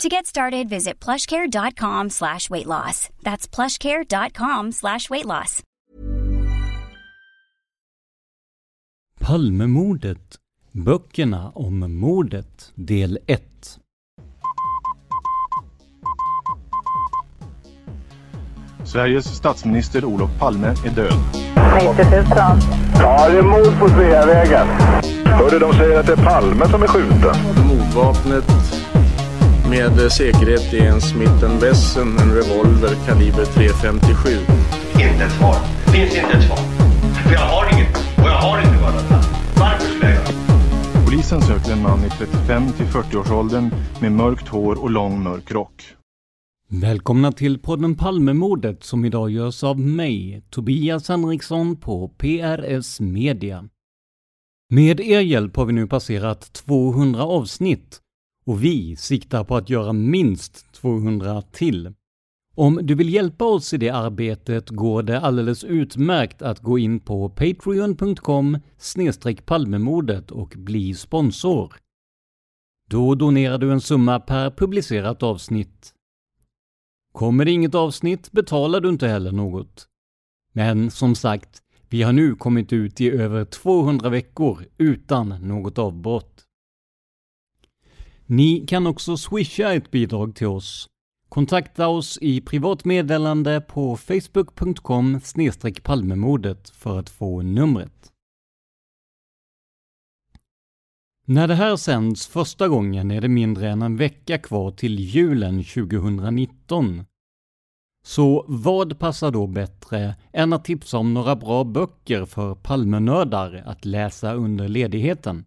To get started, visit plushcare.com slash weight loss. That's plushcare.com slash weight loss. Palmemordet. Böckerna om mordet, del 1. Sveriges statsminister Olof Palme är död. 90 000. Ja, det är mord på Sveavägen. Hörde de säger att det är Palme som är skjuten. Mordvapnet med säkerhet är en Smith Wesson, en revolver kaliber .357. Inte ett svar. Finns inte ett svar. För jag har inget. Och jag har inte varit Varför skulle jag Polisen söker en man i 35 till 40-årsåldern med mörkt hår och lång mörk rock. Välkomna till podden Palmemordet som idag görs av mig, Tobias Henriksson på PRS Media. Med er hjälp har vi nu passerat 200 avsnitt och vi siktar på att göra minst 200 till. Om du vill hjälpa oss i det arbetet går det alldeles utmärkt att gå in på patreon.com palmemordet och bli sponsor. Då donerar du en summa per publicerat avsnitt. Kommer det inget avsnitt betalar du inte heller något. Men som sagt, vi har nu kommit ut i över 200 veckor utan något avbrott. Ni kan också swisha ett bidrag till oss. Kontakta oss i privat meddelande på facebook.com palmemordet för att få numret. När det här sänds första gången är det mindre än en vecka kvar till julen 2019. Så vad passar då bättre än att tipsa om några bra böcker för Palmenördar att läsa under ledigheten?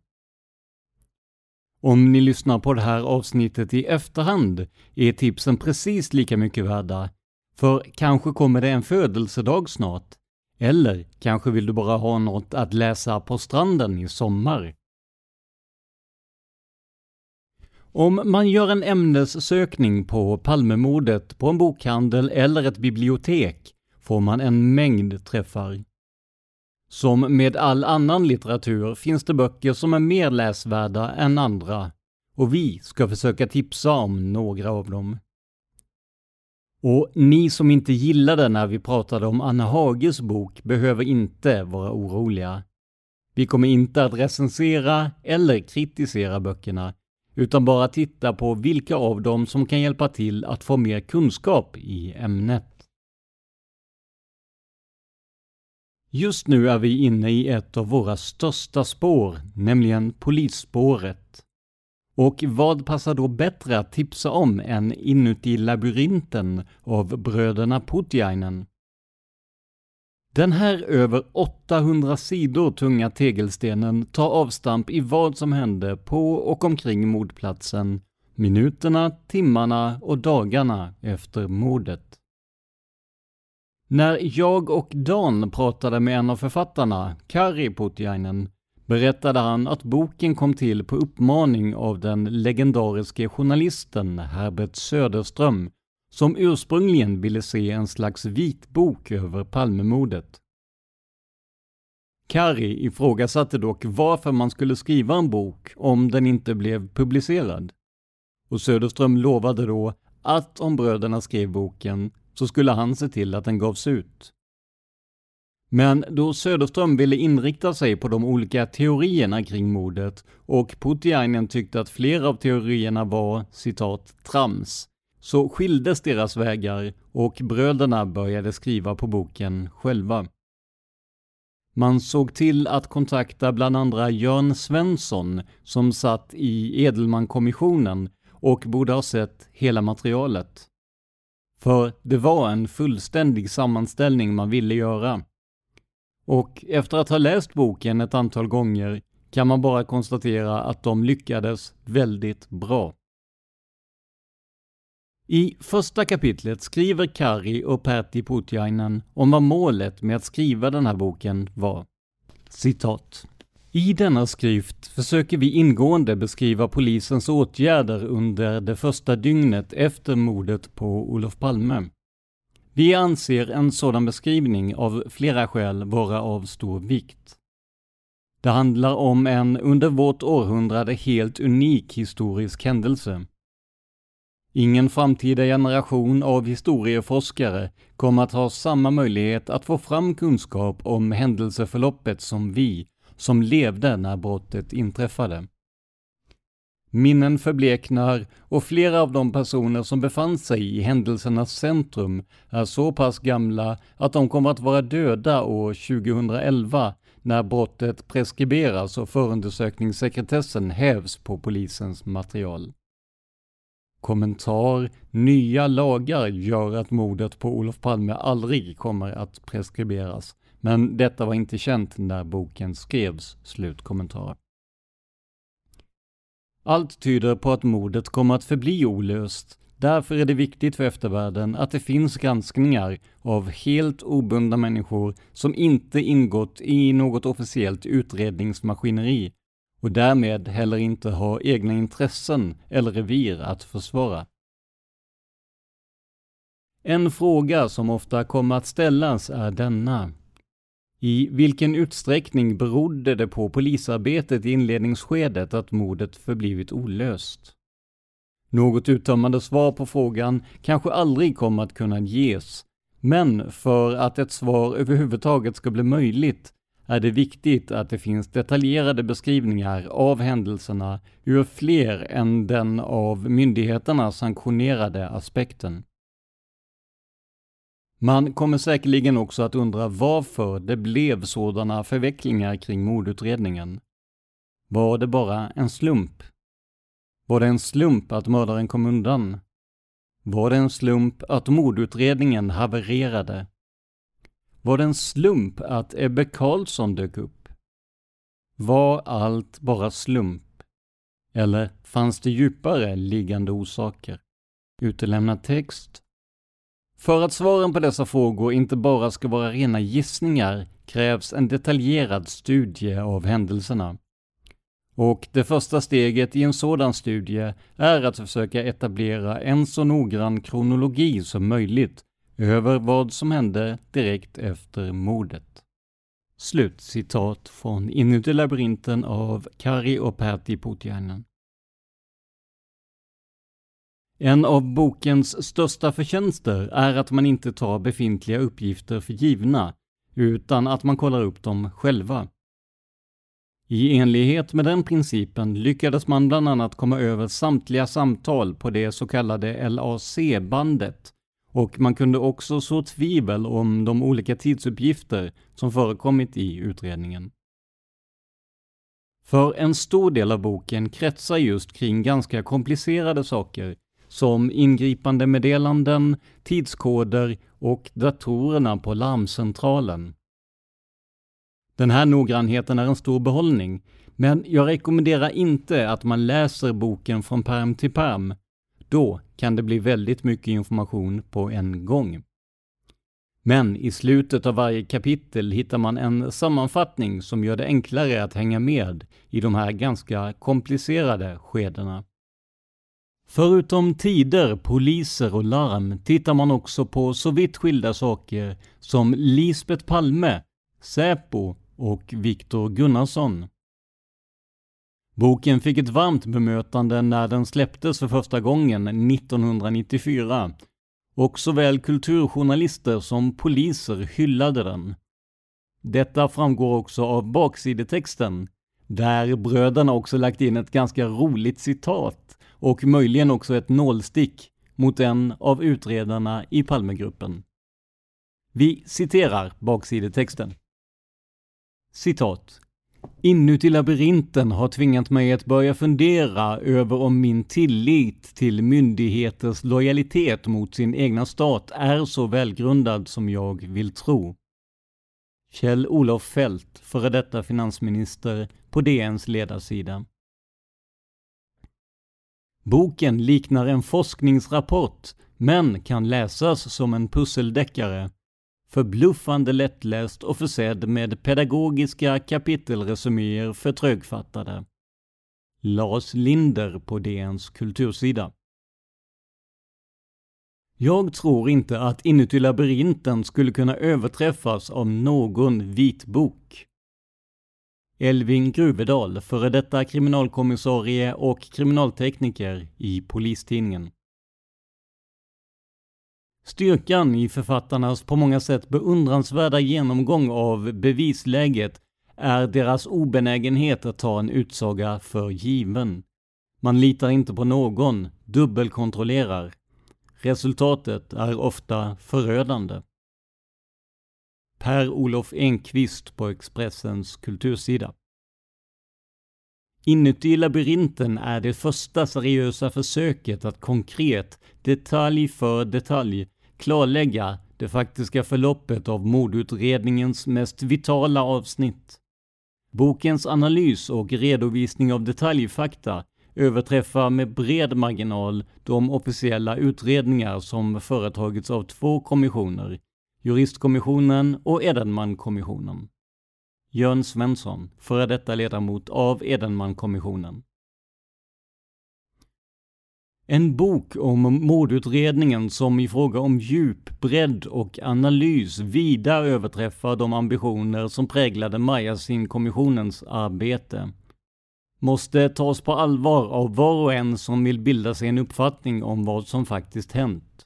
Om ni lyssnar på det här avsnittet i efterhand är tipsen precis lika mycket värda, för kanske kommer det en födelsedag snart, eller kanske vill du bara ha något att läsa på stranden i sommar. Om man gör en ämnessökning på Palmemordet på en bokhandel eller ett bibliotek får man en mängd träffar. Som med all annan litteratur finns det böcker som är mer läsvärda än andra och vi ska försöka tipsa om några av dem. Och ni som inte gillade när vi pratade om Anna Hages bok behöver inte vara oroliga. Vi kommer inte att recensera eller kritisera böckerna, utan bara titta på vilka av dem som kan hjälpa till att få mer kunskap i ämnet. Just nu är vi inne i ett av våra största spår, nämligen polisspåret. Och vad passar då bättre att tipsa om än Inuti labyrinten av bröderna Putiainen? Den här över 800 sidor tunga tegelstenen tar avstamp i vad som hände på och omkring mordplatsen, minuterna, timmarna och dagarna efter mordet. När jag och Dan pratade med en av författarna, Kari Putiainen, berättade han att boken kom till på uppmaning av den legendariske journalisten Herbert Söderström, som ursprungligen ville se en slags vitbok över Palmemordet. Kari ifrågasatte dock varför man skulle skriva en bok om den inte blev publicerad. Och Söderström lovade då att om bröderna skrev boken så skulle han se till att den gavs ut. Men då Söderström ville inrikta sig på de olika teorierna kring mordet och Putiainen tyckte att flera av teorierna var citat ”trams” så skildes deras vägar och bröderna började skriva på boken själva. Man såg till att kontakta bland andra Jörn Svensson som satt i Edelmankommissionen och borde ha sett hela materialet. För det var en fullständig sammanställning man ville göra. Och efter att ha läst boken ett antal gånger kan man bara konstatera att de lyckades väldigt bra. I första kapitlet skriver Kari och Pertti Putiainen om vad målet med att skriva den här boken var. Citat. I denna skrift försöker vi ingående beskriva polisens åtgärder under det första dygnet efter mordet på Olof Palme. Vi anser en sådan beskrivning av flera skäl vara av stor vikt. Det handlar om en under vårt århundrade helt unik historisk händelse. Ingen framtida generation av historieforskare kommer att ha samma möjlighet att få fram kunskap om händelseförloppet som vi, som levde när brottet inträffade. Minnen förbleknar och flera av de personer som befann sig i händelsernas centrum är så pass gamla att de kommer att vara döda år 2011 när brottet preskriberas och förundersökningssekretessen hävs på polisens material. Kommentar Nya lagar gör att mordet på Olof Palme aldrig kommer att preskriberas, men detta var inte känt när boken skrevs. Slutkommentar. Allt tyder på att mordet kommer att förbli olöst. Därför är det viktigt för eftervärlden att det finns granskningar av helt obundna människor som inte ingått i något officiellt utredningsmaskineri och därmed heller inte har egna intressen eller revir att försvara. En fråga som ofta kommer att ställas är denna. I vilken utsträckning berodde det på polisarbetet i inledningsskedet att mordet förblivit olöst? Något uttömmande svar på frågan kanske aldrig kommer att kunna ges, men för att ett svar överhuvudtaget ska bli möjligt är det viktigt att det finns detaljerade beskrivningar av händelserna ur fler än den av myndigheterna sanktionerade aspekten. Man kommer säkerligen också att undra varför det blev sådana förvecklingar kring mordutredningen. Var det bara en slump? Var det en slump att mördaren kom undan? Var det en slump att mordutredningen havererade? Var det en slump att Ebbe Carlsson dök upp? Var allt bara slump? Eller fanns det djupare liggande orsaker? Utelämnad text för att svaren på dessa frågor inte bara ska vara rena gissningar krävs en detaljerad studie av händelserna. Och det första steget i en sådan studie är att försöka etablera en så noggrann kronologi som möjligt över vad som hände direkt efter mordet. Slutcitat från Inuti labyrinten av Kari och Pertti Putiainen. En av bokens största förtjänster är att man inte tar befintliga uppgifter för givna, utan att man kollar upp dem själva. I enlighet med den principen lyckades man bland annat komma över samtliga samtal på det så kallade LAC-bandet och man kunde också så tvivel om de olika tidsuppgifter som förekommit i utredningen. För en stor del av boken kretsar just kring ganska komplicerade saker som ingripande meddelanden, tidskoder och datorerna på larmcentralen. Den här noggrannheten är en stor behållning, men jag rekommenderar inte att man läser boken från perm till perm. Då kan det bli väldigt mycket information på en gång. Men i slutet av varje kapitel hittar man en sammanfattning som gör det enklare att hänga med i de här ganska komplicerade skedena. Förutom tider, poliser och larm tittar man också på så vitt skilda saker som Lisbet Palme, Säpo och Viktor Gunnarsson. Boken fick ett varmt bemötande när den släpptes för första gången 1994 och såväl kulturjournalister som poliser hyllade den. Detta framgår också av baksidetexten, där bröderna också lagt in ett ganska roligt citat och möjligen också ett nålstick mot en av utredarna i Palmegruppen. Vi citerar baksidetexten. Citat. Inuti labyrinten har tvingat mig att börja fundera över om min tillit till myndigheters lojalitet mot sin egna stat är så välgrundad som jag vill tro. Kjell-Olof Fält, före detta finansminister, på DNs ledarsida. Boken liknar en forskningsrapport, men kan läsas som en pusseldeckare. Förbluffande lättläst och försedd med pedagogiska kapitelresuméer för trögfattade. Lars Linder på DNs kultursida. Jag tror inte att Inuti labyrinten skulle kunna överträffas av någon vitbok. Elvin Gruvedal, före detta kriminalkommissarie och kriminaltekniker i Polistidningen. Styrkan i författarnas på många sätt beundransvärda genomgång av bevisläget är deras obenägenhet att ta en utsaga för given. Man litar inte på någon, dubbelkontrollerar. Resultatet är ofta förödande. Per-Olof Enqvist på Expressens kultursida. Inuti labyrinten är det första seriösa försöket att konkret, detalj för detalj, klarlägga det faktiska förloppet av mordutredningens mest vitala avsnitt. Bokens analys och redovisning av detaljfakta överträffar med bred marginal de officiella utredningar som företagits av två kommissioner, Juristkommissionen och Edenmankommissionen. Jörn Svensson, före detta ledamot av Edenmankommissionen. En bok om mordutredningen som i fråga om djup, bredd och analys vida överträffar de ambitioner som präglade Majasin-kommissionens arbete. Måste tas på allvar av var och en som vill bilda sig en uppfattning om vad som faktiskt hänt.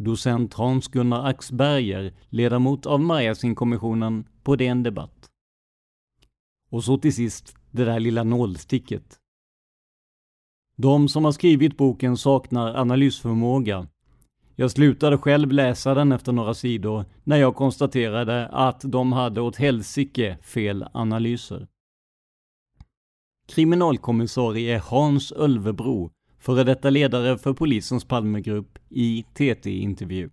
Docent Hans-Gunnar Axberger, ledamot av Majasin-kommissionen på DN Debatt. Och så till sist det där lilla nålsticket. De som har skrivit boken saknar analysförmåga. Jag slutade själv läsa den efter några sidor när jag konstaterade att de hade åt helsike fel analyser. Kriminalkommissarie Hans Ölvebro, före detta ledare för polisens Palmegrupp, i TT-intervju.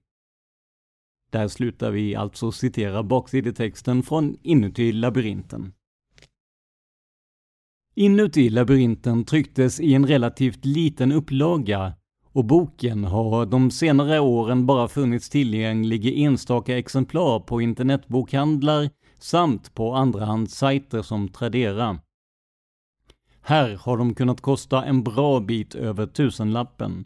Där slutar vi alltså citera baksidetexten från Inuti labyrinten. Inuti labyrinten trycktes i en relativt liten upplaga och boken har de senare åren bara funnits tillgänglig i enstaka exemplar på internetbokhandlar samt på andrahandssajter som Tradera. Här har de kunnat kosta en bra bit över tusenlappen.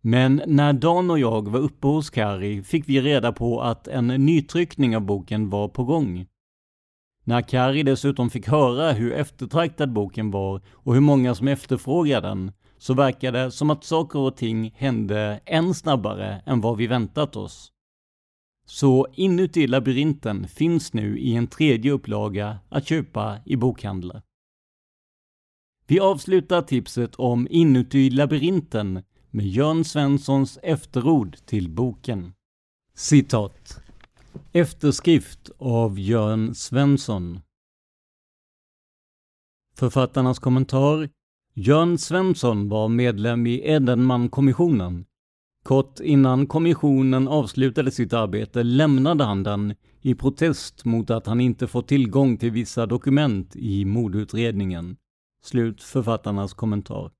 Men när Dan och jag var uppe hos Kari fick vi reda på att en nytryckning av boken var på gång. När Kari dessutom fick höra hur eftertraktad boken var och hur många som efterfrågade den, så verkade det som att saker och ting hände än snabbare än vad vi väntat oss. Så Inuti labyrinten finns nu i en tredje upplaga att köpa i bokhandlar. Vi avslutar tipset om Inuti labyrinten med Jörn Svenssons efterord till boken. Citat. Efterskrift av Jörn Svensson. Författarnas kommentar Jörn Svensson var medlem i Edenmankommissionen. Kort innan kommissionen avslutade sitt arbete lämnade han den i protest mot att han inte fått tillgång till vissa dokument i mordutredningen. Slut författarnas kommentar.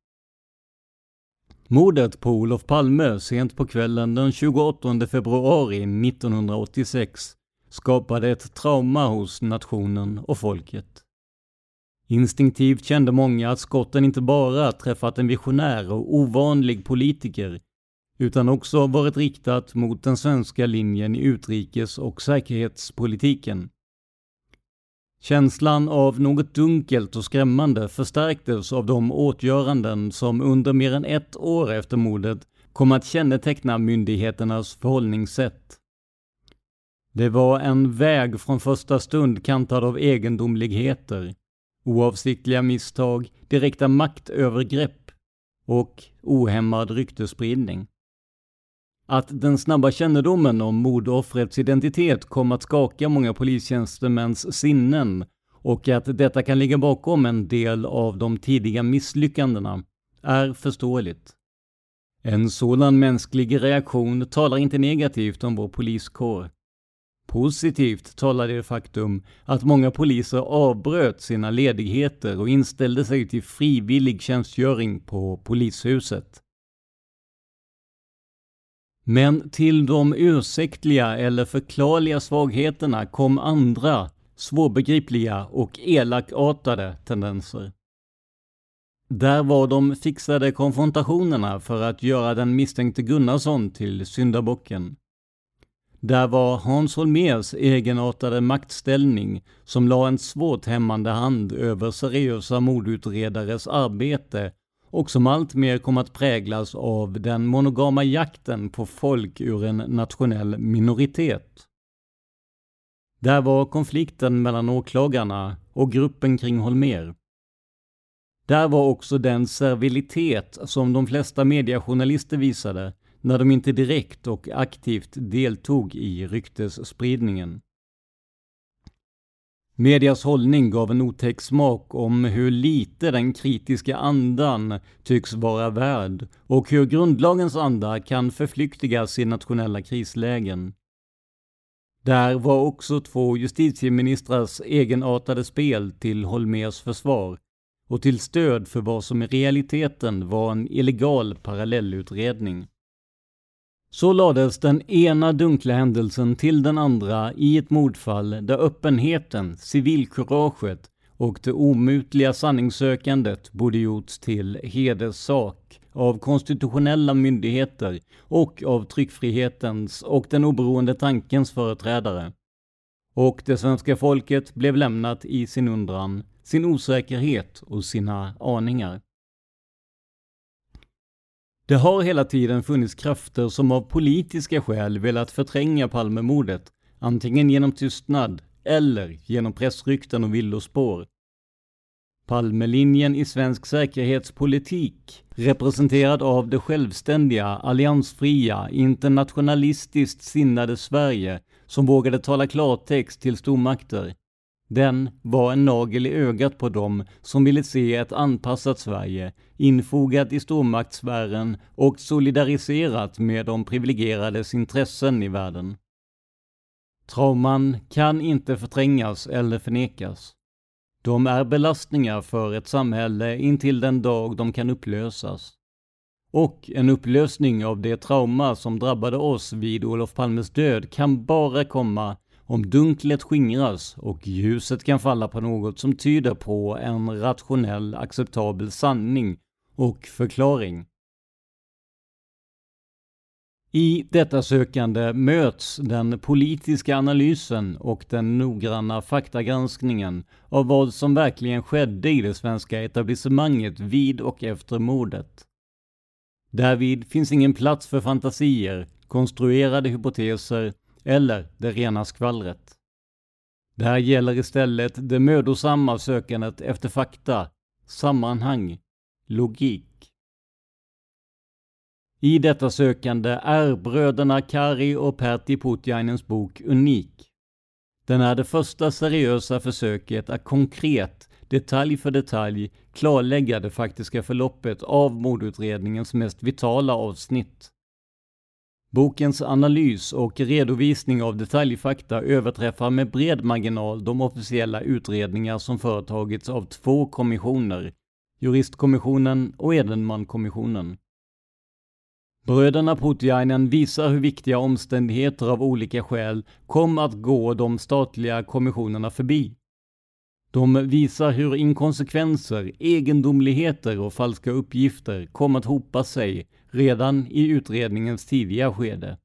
Mordet på Olof Palme sent på kvällen den 28 februari 1986 skapade ett trauma hos nationen och folket. Instinktivt kände många att skotten inte bara träffat en visionär och ovanlig politiker, utan också varit riktat mot den svenska linjen i utrikes och säkerhetspolitiken. Känslan av något dunkelt och skrämmande förstärktes av de åtgöranden som under mer än ett år efter mordet kom att känneteckna myndigheternas förhållningssätt. Det var en väg från första stund kantad av egendomligheter, oavsiktliga misstag, direkta maktövergrepp och ohämmad ryktespridning. Att den snabba kännedomen om mordoffrets identitet kom att skaka många polistjänstemäns sinnen och att detta kan ligga bakom en del av de tidiga misslyckandena är förståeligt. En sådan mänsklig reaktion talar inte negativt om vår poliskår. Positivt talar det faktum att många poliser avbröt sina ledigheter och inställde sig till frivillig tjänstgöring på polishuset. Men till de ursäktliga eller förklarliga svagheterna kom andra, svårbegripliga och elakartade tendenser. Där var de fixade konfrontationerna för att göra den misstänkte Gunnarsson till syndabocken. Där var Hans Holmers egenartade maktställning som la en svårt hämmande hand över seriösa mordutredares arbete och som alltmer kom att präglas av den monogama jakten på folk ur en nationell minoritet. Där var konflikten mellan åklagarna och gruppen kring Holmer. Där var också den servilitet som de flesta mediejournalister visade när de inte direkt och aktivt deltog i ryktesspridningen. Medias hållning gav en otäck smak om hur lite den kritiska andan tycks vara värd och hur grundlagens anda kan förflyktigas i nationella krislägen. Där var också två justitieministrars egenartade spel till Holmers försvar och till stöd för vad som i realiteten var en illegal parallellutredning. Så lades den ena dunkla händelsen till den andra i ett mordfall där öppenheten, civilkuraget och det omutliga sanningssökandet borde gjorts till hederssak av konstitutionella myndigheter och av tryckfrihetens och den oberoende tankens företrädare. Och det svenska folket blev lämnat i sin undran, sin osäkerhet och sina aningar. Det har hela tiden funnits krafter som av politiska skäl velat förtränga Palmemordet, antingen genom tystnad eller genom pressrykten och villospår. Palmelinjen i svensk säkerhetspolitik, representerad av det självständiga, alliansfria, internationalistiskt sinnade Sverige, som vågade tala klartext till stormakter, den var en nagel i ögat på dem som ville se ett anpassat Sverige, infogat i stormaktssfären och solidariserat med de privilegierades intressen i världen. Trauman kan inte förträngas eller förnekas. De är belastningar för ett samhälle intill den dag de kan upplösas. Och en upplösning av det trauma som drabbade oss vid Olof Palmes död kan bara komma om dunklet skingras och ljuset kan falla på något som tyder på en rationell acceptabel sanning och förklaring. I detta sökande möts den politiska analysen och den noggranna faktagranskningen av vad som verkligen skedde i det svenska etablissemanget vid och efter mordet. Därvid finns ingen plats för fantasier, konstruerade hypoteser eller det rena skvallret. Det här gäller istället det mödosamma sökandet efter fakta, sammanhang, logik. I detta sökande är bröderna Kari och Pertti Putiainens bok unik. Den är det första seriösa försöket att konkret, detalj för detalj, klarlägga det faktiska förloppet av mordutredningens mest vitala avsnitt. Bokens analys och redovisning av detaljfakta överträffar med bred marginal de officiella utredningar som företagits av två kommissioner, Juristkommissionen och Edenmankommissionen. Bröderna Putiainen visar hur viktiga omständigheter av olika skäl kom att gå de statliga kommissionerna förbi. De visar hur inkonsekvenser, egendomligheter och falska uppgifter kom att hopa sig redan i utredningens tidiga skede.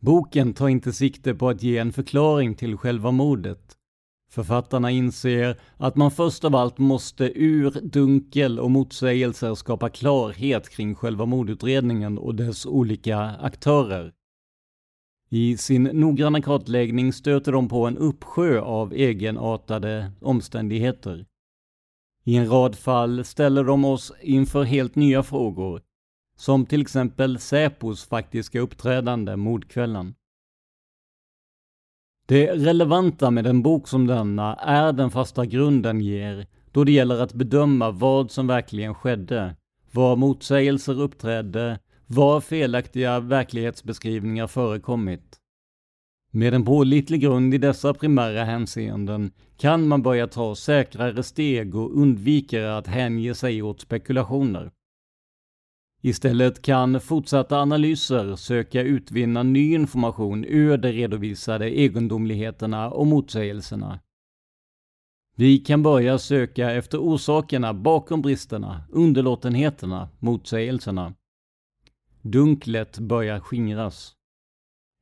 Boken tar inte sikte på att ge en förklaring till själva mordet. Författarna inser att man först av allt måste ur dunkel och motsägelser skapa klarhet kring själva mordutredningen och dess olika aktörer. I sin noggranna kartläggning stöter de på en uppsjö av egenartade omständigheter. I en rad fall ställer de oss inför helt nya frågor, som till exempel Säpos faktiska uppträdande mordkvällen. Det relevanta med en bok som denna är den fasta grunden ger då det gäller att bedöma vad som verkligen skedde, var motsägelser uppträdde, var felaktiga verklighetsbeskrivningar förekommit. Med en pålitlig grund i dessa primära hänseenden kan man börja ta säkrare steg och undviker att hänge sig åt spekulationer. Istället kan fortsatta analyser söka utvinna ny information ur de redovisade egendomligheterna och motsägelserna. Vi kan börja söka efter orsakerna bakom bristerna, underlåtenheterna, motsägelserna. Dunklet börjar skingras.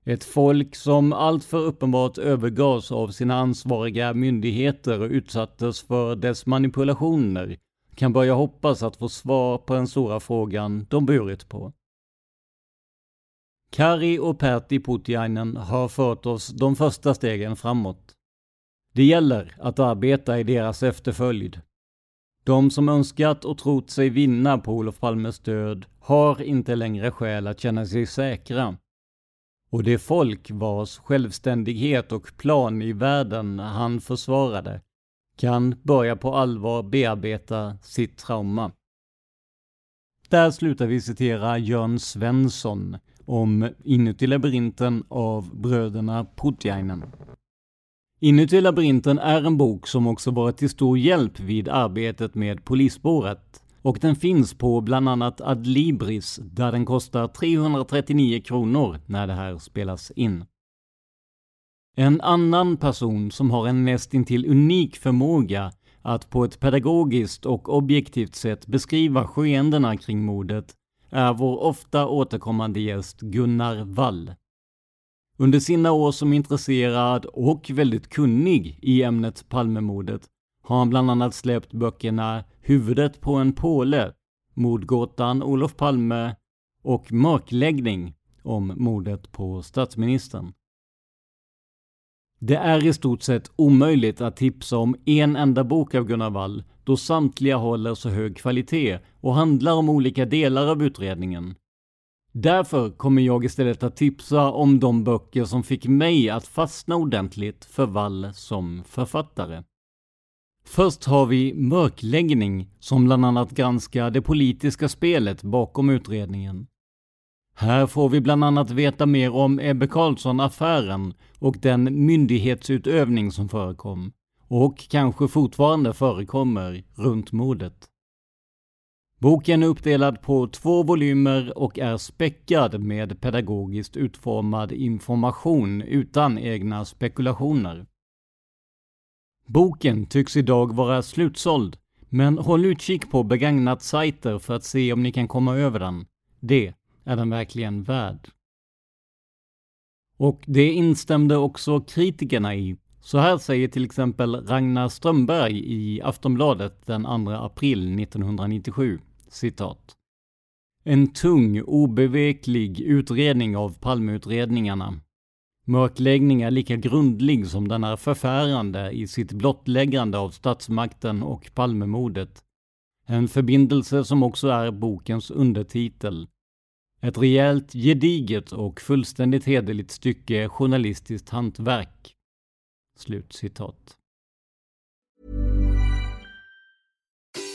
Ett folk som alltför uppenbart övergavs av sina ansvariga myndigheter och utsattes för dess manipulationer kan börja hoppas att få svar på den stora frågan de burit på. Kari och Pertti Putiainen har fört oss de första stegen framåt. Det gäller att arbeta i deras efterföljd. De som önskat och trott sig vinna på Olof Palmes död har inte längre skäl att känna sig säkra. Och det folk vars självständighet och plan i världen han försvarade kan börja på allvar bearbeta sitt trauma. Där slutar vi citera Jörn Svensson om Inuti labyrinten av bröderna Putjainen. Inuti labyrinten är en bok som också varit till stor hjälp vid arbetet med polisspåret och den finns på bland annat Adlibris där den kostar 339 kronor när det här spelas in. En annan person som har en nästintill unik förmåga att på ett pedagogiskt och objektivt sätt beskriva skeendena kring mordet är vår ofta återkommande gäst Gunnar Wall. Under sina år som intresserad och väldigt kunnig i ämnet Palmemordet har han bland annat släppt böckerna Huvudet på en påle, Mordgåtan Olof Palme och Mörkläggning om mordet på statsministern. Det är i stort sett omöjligt att tipsa om en enda bok av Gunnar Wall då samtliga håller så hög kvalitet och handlar om olika delar av utredningen. Därför kommer jag istället att tipsa om de böcker som fick mig att fastna ordentligt för Wall som författare. Först har vi Mörkläggning som bland annat granskar det politiska spelet bakom utredningen. Här får vi bland annat veta mer om Ebbe Carlsson-affären och den myndighetsutövning som förekom och kanske fortfarande förekommer runt mordet. Boken är uppdelad på två volymer och är späckad med pedagogiskt utformad information utan egna spekulationer. Boken tycks idag vara slutsåld, men håll utkik på begagnat sajter för att se om ni kan komma över den. Det är den verkligen värd? Och det instämde också kritikerna i. Så här säger till exempel Ragnar Strömberg i Aftonbladet den 2 april 1997, citat. En tung, obeveklig utredning av Palmeutredningarna. Mörkläggning är lika grundlig som den är förfärande i sitt blottläggande av statsmakten och Palmemordet. En förbindelse som också är bokens undertitel. Ett rejält, gediget och fullständigt hederligt stycke journalistiskt hantverk. Slut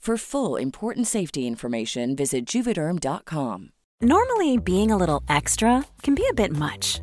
For full important safety information, visit juvederm.com. Normally, being a little extra can be a bit much,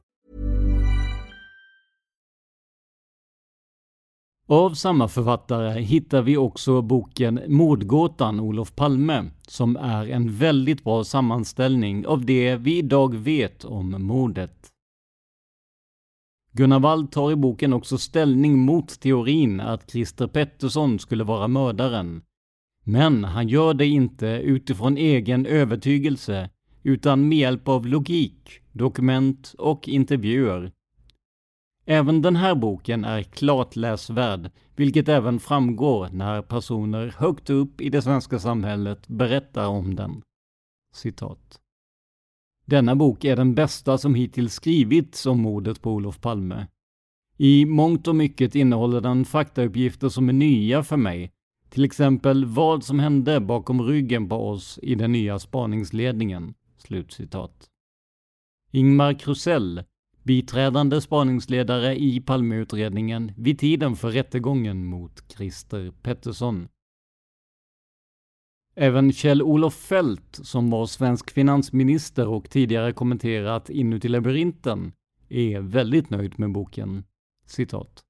Av samma författare hittar vi också boken Mordgåtan Olof Palme, som är en väldigt bra sammanställning av det vi idag vet om mordet. Gunnar Wald tar i boken också ställning mot teorin att Christer Pettersson skulle vara mördaren. Men han gör det inte utifrån egen övertygelse, utan med hjälp av logik, dokument och intervjuer. Även den här boken är klart läsvärd, vilket även framgår när personer högt upp i det svenska samhället berättar om den. Citat. Denna bok är den bästa som hittills skrivits om mordet på Olof Palme. I mångt och mycket innehåller den faktauppgifter som är nya för mig, till exempel vad som hände bakom ryggen på oss i den nya spaningsledningen." Slutcitat. Ingmar Krusell, biträdande spaningsledare i Palmeutredningen vid tiden för rättegången mot Christer Pettersson. Även Kjell-Olof Fält, som var svensk finansminister och tidigare kommenterat Inuti labyrinten, är väldigt nöjd med boken. Citat.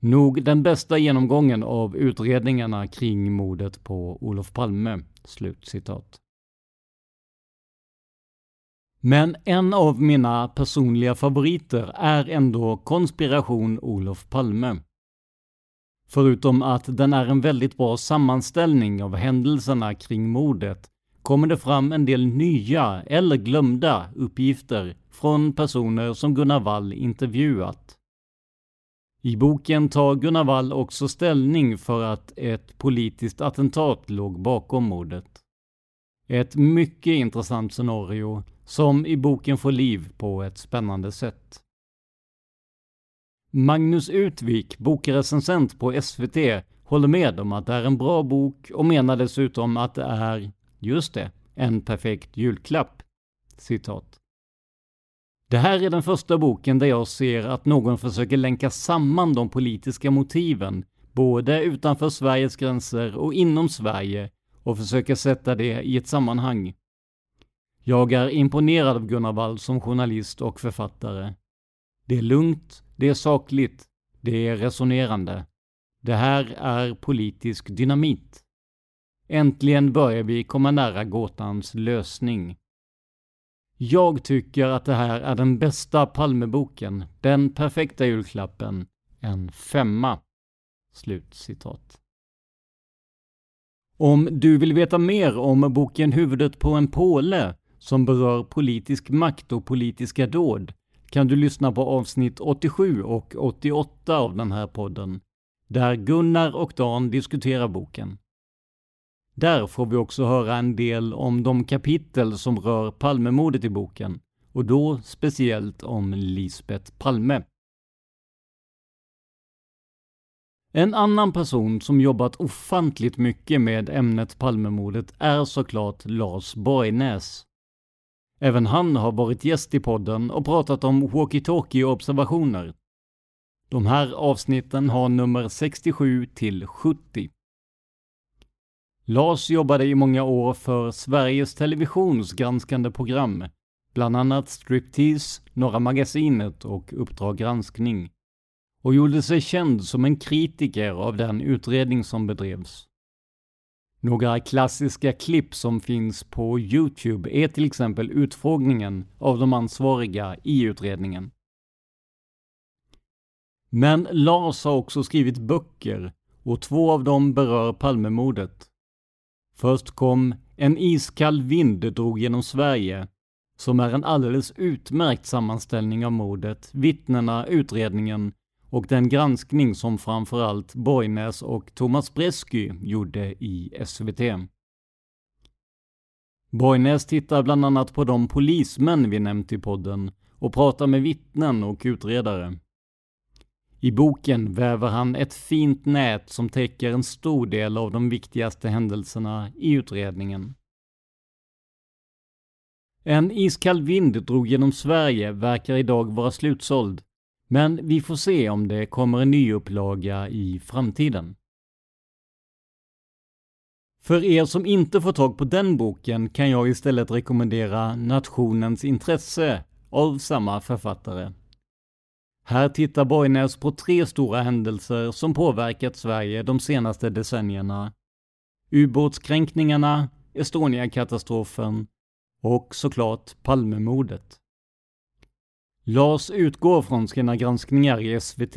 Nog den bästa genomgången av utredningarna kring mordet på Olof Palme. Slut citat. Men en av mina personliga favoriter är ändå Konspiration Olof Palme. Förutom att den är en väldigt bra sammanställning av händelserna kring mordet kommer det fram en del nya eller glömda uppgifter från personer som Gunnar Wall intervjuat. I boken tar Gunnar Wall också ställning för att ett politiskt attentat låg bakom mordet. Ett mycket intressant scenario som i boken får liv på ett spännande sätt. Magnus Utvik, bokrecensent på SVT, håller med om att det är en bra bok och menar dessutom att det är, just det, en perfekt julklapp. Citat. Det här är den första boken där jag ser att någon försöker länka samman de politiska motiven, både utanför Sveriges gränser och inom Sverige, och försöker sätta det i ett sammanhang. Jag är imponerad av Gunnar Wall som journalist och författare. Det är lugnt, det är sakligt, det är resonerande. Det här är politisk dynamit. Äntligen börjar vi komma nära gåtans lösning. Jag tycker att det här är den bästa Palmeboken, den perfekta julklappen, en femma. Slut citat. Om du vill veta mer om boken Huvudet på en påle som berör politisk makt och politiska dåd kan du lyssna på avsnitt 87 och 88 av den här podden, där Gunnar och Dan diskuterar boken. Där får vi också höra en del om de kapitel som rör Palmemordet i boken och då speciellt om Lisbet Palme. En annan person som jobbat ofantligt mycket med ämnet Palmemordet är såklart Lars Borgnäs. Även han har varit gäst i podden och pratat om walkie-talkie-observationer. De här avsnitten har nummer 67 till 70. Lars jobbade i många år för Sveriges Televisions granskande program, bland annat Striptease, Norra Magasinet och Uppdrag granskning, och gjorde sig känd som en kritiker av den utredning som bedrevs. Några klassiska klipp som finns på Youtube är till exempel utfrågningen av de ansvariga i utredningen. Men Lars har också skrivit böcker och två av dem berör Palmemordet. Först kom En iskall vind drog genom Sverige, som är en alldeles utmärkt sammanställning av mordet, vittnena, utredningen och den granskning som framförallt Borgnäs och Thomas Bresky gjorde i SVT. Borgnäs tittar bland annat på de polismän vi nämnt i podden och pratar med vittnen och utredare. I boken väver han ett fint nät som täcker en stor del av de viktigaste händelserna i utredningen. En iskall vind drog genom Sverige verkar idag vara slutsåld, men vi får se om det kommer en ny upplaga i framtiden. För er som inte får tag på den boken kan jag istället rekommendera Nationens intresse av samma författare. Här tittar Borgnäs på tre stora händelser som påverkat Sverige de senaste decennierna. Ubåtskränkningarna, Estonia-katastrofen och såklart Palmemordet. Lars utgår från sina granskningar i SVT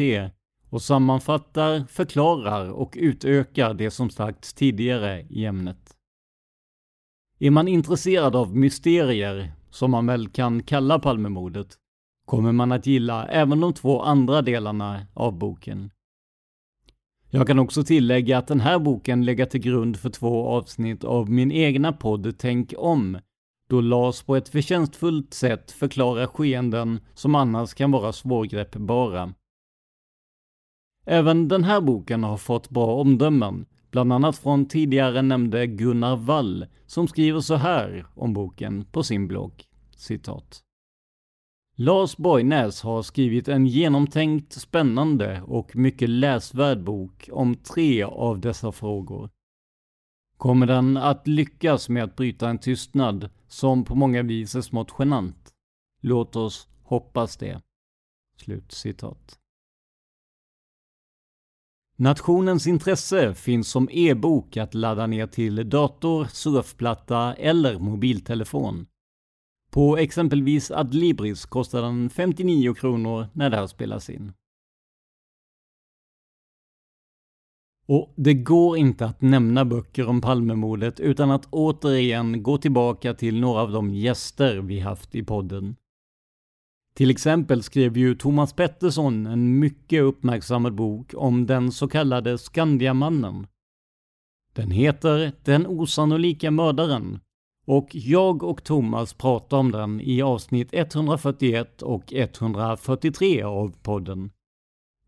och sammanfattar, förklarar och utökar det som sagts tidigare i ämnet. Är man intresserad av mysterier, som man väl kan kalla Palmemordet, kommer man att gilla även de två andra delarna av boken. Jag kan också tillägga att den här boken lägger till grund för två avsnitt av min egna podd Tänk om, då Lars på ett förtjänstfullt sätt förklarar skeenden som annars kan vara svårgreppbara. Även den här boken har fått bra omdömen, bland annat från tidigare nämnde Gunnar Wall, som skriver så här om boken på sin blogg. Citat. Lars Borgnäs har skrivit en genomtänkt, spännande och mycket läsvärd bok om tre av dessa frågor. Kommer den att lyckas med att bryta en tystnad som på många vis är smått genant? Låt oss hoppas det. Slut citat. Nationens intresse finns som e-bok att ladda ner till dator, surfplatta eller mobiltelefon. På exempelvis Adlibris kostar den 59 kronor när det här spelas in. Och det går inte att nämna böcker om Palmemordet utan att återigen gå tillbaka till några av de gäster vi haft i podden. Till exempel skrev ju Thomas Pettersson en mycket uppmärksammad bok om den så kallade Skandiamannen. Den heter Den osannolika mördaren och jag och Thomas pratar om den i avsnitt 141 och 143 av podden.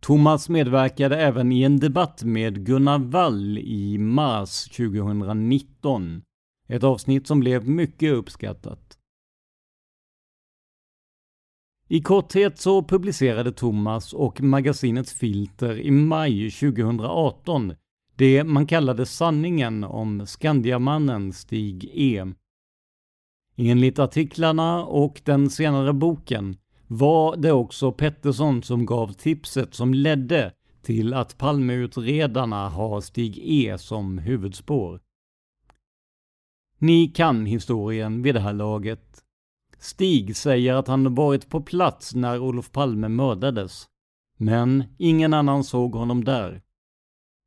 Thomas medverkade även i en debatt med Gunnar Wall i mars 2019. Ett avsnitt som blev mycket uppskattat. I korthet så publicerade Thomas och magasinets Filter i maj 2018 det man kallade sanningen om Skandiamannen Stig E. Enligt artiklarna och den senare boken var det också Pettersson som gav tipset som ledde till att Palmeutredarna har Stig E som huvudspår. Ni kan historien vid det här laget. Stig säger att han varit på plats när Olof Palme mördades. Men ingen annan såg honom där.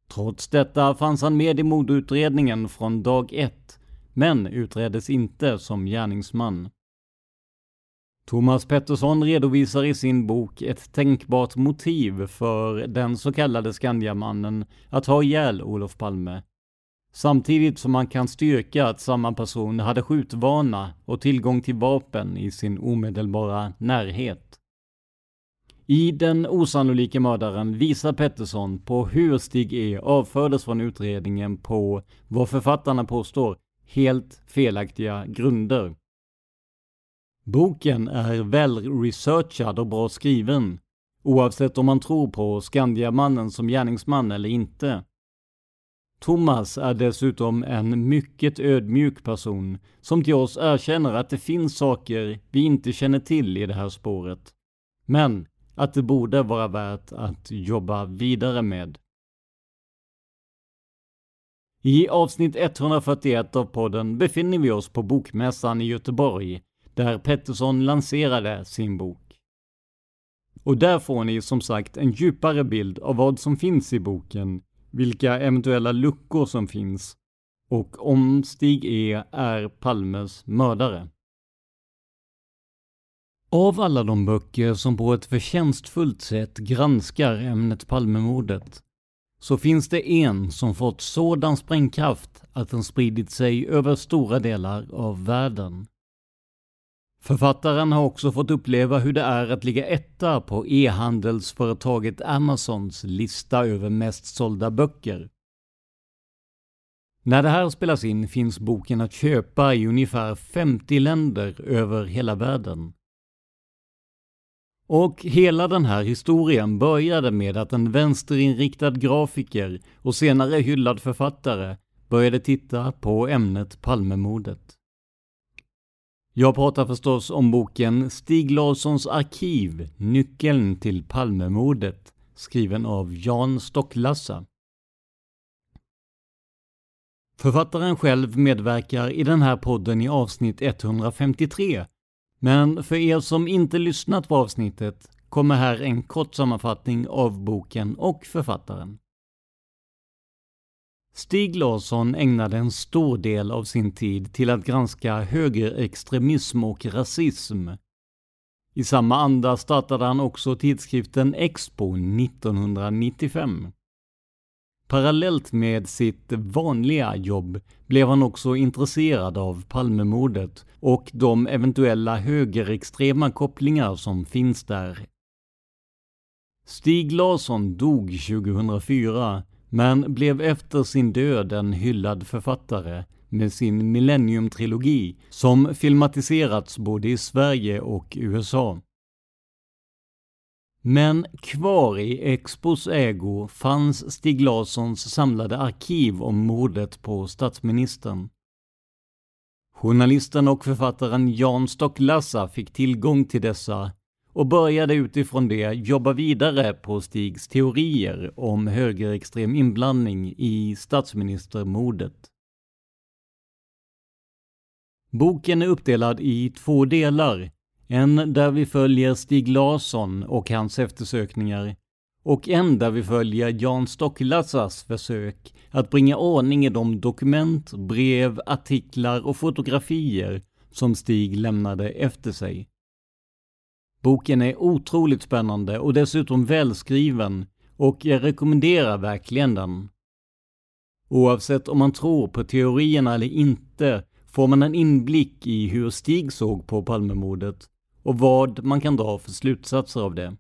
Trots detta fanns han med i mordutredningen från dag ett, men utreddes inte som gärningsman. Thomas Pettersson redovisar i sin bok ett tänkbart motiv för den så kallade Skandiamannen att ha ihjäl Olof Palme. samtidigt som man kan styrka att samma person hade skjutvana och tillgång till vapen i sin omedelbara närhet. I Den osannolika mördaren visar Pettersson på hur Stig E avfördes från utredningen på vad författarna påstår helt felaktiga grunder. Boken är väl researchad och bra skriven, oavsett om man tror på Skandiamannen som gärningsman eller inte. Thomas är dessutom en mycket ödmjuk person som till oss erkänner att det finns saker vi inte känner till i det här spåret. Men att det borde vara värt att jobba vidare med. I avsnitt 141 av podden befinner vi oss på Bokmässan i Göteborg, där Pettersson lanserade sin bok. Och där får ni som sagt en djupare bild av vad som finns i boken, vilka eventuella luckor som finns och om Stig E är Palmes mördare. Av alla de böcker som på ett förtjänstfullt sätt granskar ämnet Palmemordet så finns det en som fått sådan sprängkraft att den spridit sig över stora delar av världen. Författaren har också fått uppleva hur det är att ligga etta på e-handelsföretaget Amazons lista över mest sålda böcker. När det här spelas in finns boken att köpa i ungefär 50 länder över hela världen. Och hela den här historien började med att en vänsterinriktad grafiker och senare hyllad författare började titta på ämnet Palmemordet. Jag pratar förstås om boken Stig Larssons arkiv, Nyckeln till Palmemordet, skriven av Jan Stocklassa. Författaren själv medverkar i den här podden i avsnitt 153 men för er som inte lyssnat på avsnittet kommer här en kort sammanfattning av boken och författaren. Stig Larsson ägnade en stor del av sin tid till att granska högerextremism och rasism. I samma anda startade han också tidskriften Expo 1995. Parallellt med sitt vanliga jobb blev han också intresserad av Palmemordet och de eventuella högerextrema kopplingar som finns där. Stig Larsson dog 2004, men blev efter sin död en hyllad författare med sin Millennium-trilogi som filmatiserats både i Sverige och USA. Men kvar i Expos ägo fanns Stig Larssons samlade arkiv om mordet på statsministern. Journalisten och författaren Jan Stocklassa fick tillgång till dessa och började utifrån det jobba vidare på Stigs teorier om högerextrem inblandning i statsministermordet. Boken är uppdelad i två delar en där vi följer Stig Larsson och hans eftersökningar och en där vi följer Jan Stocklassas försök att bringa ordning i de dokument, brev, artiklar och fotografier som Stig lämnade efter sig. Boken är otroligt spännande och dessutom välskriven och jag rekommenderar verkligen den. Oavsett om man tror på teorierna eller inte får man en inblick i hur Stig såg på Palmemordet och vad man kan dra för slutsatser av det.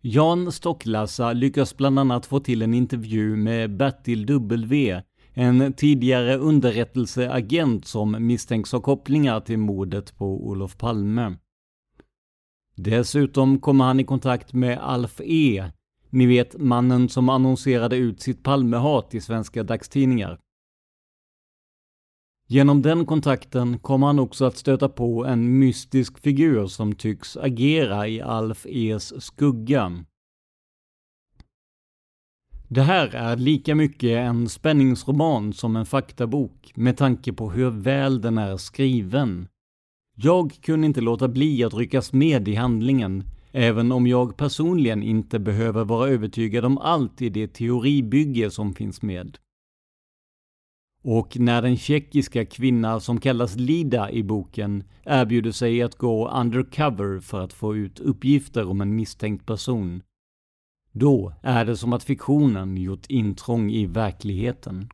Jan Stocklassa lyckas bland annat få till en intervju med Bertil W, en tidigare underrättelseagent som misstänks ha kopplingar till mordet på Olof Palme. Dessutom kommer han i kontakt med Alf E, ni vet mannen som annonserade ut sitt Palmehat i svenska dagstidningar. Genom den kontakten kommer han också att stöta på en mystisk figur som tycks agera i Alf E's skugga. Det här är lika mycket en spänningsroman som en faktabok med tanke på hur väl den är skriven. Jag kunde inte låta bli att ryckas med i handlingen, även om jag personligen inte behöver vara övertygad om allt i det teoribygge som finns med. Och när den tjeckiska kvinna som kallas Lida i boken erbjuder sig att gå undercover för att få ut uppgifter om en misstänkt person, då är det som att fiktionen gjort intrång i verkligheten.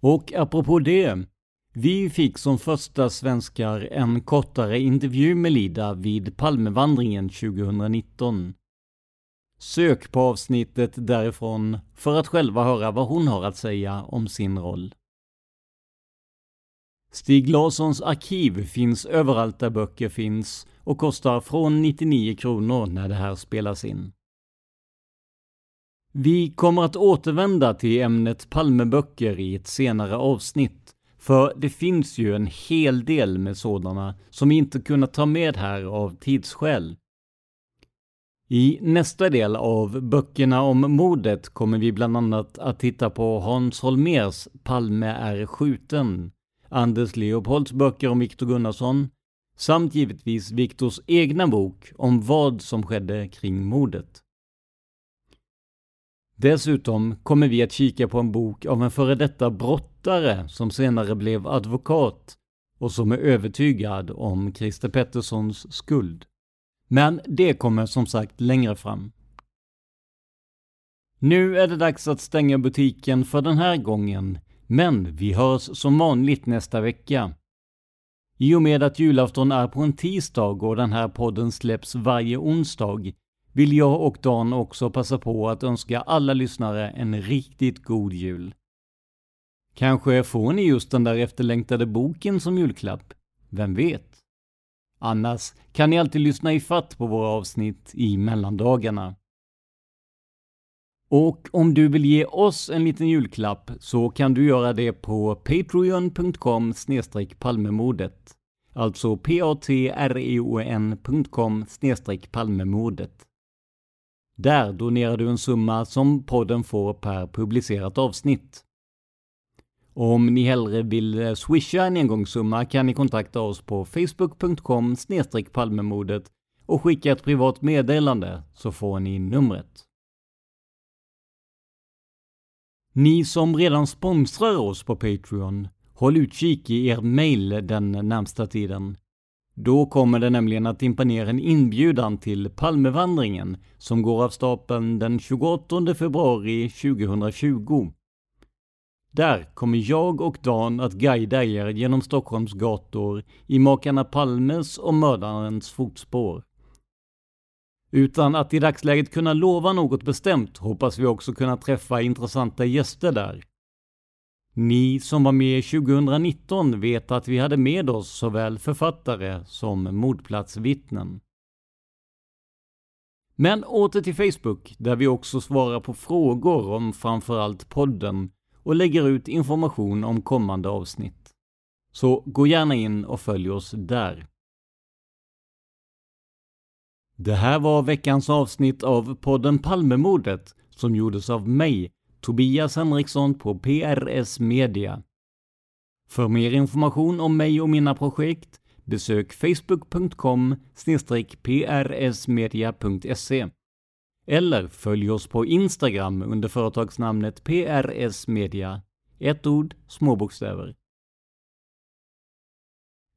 Och apropå det, vi fick som första svenskar en kortare intervju med Lida vid Palmevandringen 2019. Sök på avsnittet därifrån för att själva höra vad hon har att säga om sin roll. Stig Larssons arkiv finns överallt där böcker finns och kostar från 99 kronor när det här spelas in. Vi kommer att återvända till ämnet Palmeböcker i ett senare avsnitt, för det finns ju en hel del med sådana som vi inte kunnat ta med här av tidsskäl. I nästa del av böckerna om mordet kommer vi bland annat att titta på Hans Holmers Palme är skjuten, Anders Leopolds böcker om Viktor Gunnarsson, samt givetvis Viktors egna bok om vad som skedde kring mordet. Dessutom kommer vi att kika på en bok av en före detta brottare som senare blev advokat och som är övertygad om Christer Petterssons skuld. Men det kommer som sagt längre fram. Nu är det dags att stänga butiken för den här gången, men vi hörs som vanligt nästa vecka. I och med att julafton är på en tisdag och den här podden släpps varje onsdag vill jag och Dan också passa på att önska alla lyssnare en riktigt god jul. Kanske får ni just den där efterlängtade boken som julklapp? Vem vet? Annars kan ni alltid lyssna i fatt på våra avsnitt i mellandagarna. Och om du vill ge oss en liten julklapp så kan du göra det på patreon.com palmemordet. Alltså p-a-t-r-e-o-n.com palmemordet. Där donerar du en summa som podden får per publicerat avsnitt. Om ni hellre vill eh, swisha en engångssumma kan ni kontakta oss på facebook.com palmemodet och skicka ett privat meddelande så får ni numret. Ni som redan sponsrar oss på Patreon, håll utkik i er mail den närmsta tiden. Då kommer det nämligen att dimpa ner en inbjudan till Palmevandringen som går av stapeln den 28 februari 2020. Där kommer jag och Dan att guida er genom Stockholms gator i makarna Palmes och mördarens fotspår. Utan att i dagsläget kunna lova något bestämt hoppas vi också kunna träffa intressanta gäster där. Ni som var med 2019 vet att vi hade med oss såväl författare som mordplatsvittnen. Men åter till Facebook, där vi också svarar på frågor om framförallt podden och lägger ut information om kommande avsnitt. Så gå gärna in och följ oss där. Det här var veckans avsnitt av podden Palmemordet som gjordes av mig, Tobias Henriksson på PRS Media. För mer information om mig och mina projekt besök facebook.com prsmedia.se eller följ oss på Instagram under företagsnamnet PRS Media. Ett ord, små bokstäver.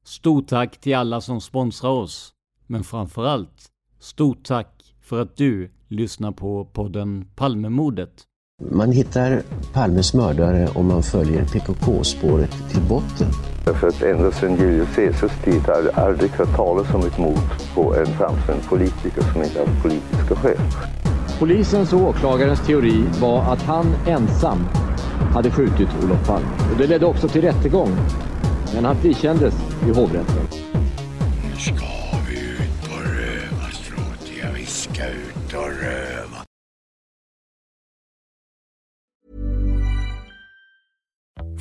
Stort tack till alla som sponsrar oss, men framförallt stort tack för att du lyssnar på podden Palmemordet. Man hittar Palmes mördare om man följer PKK-spåret till botten. För att ända sedan Julius Caesars tid har det aldrig hört talas om ett mord på en framstående politiker som inte haft politiska skäl. Polisens och åklagarens teori var att han ensam hade skjutit Olof Palme. Och det ledde också till rättegång. Men han frikändes i hovrätten. Nu ska vi ut och röva, Stråt. vi ska ut och röva.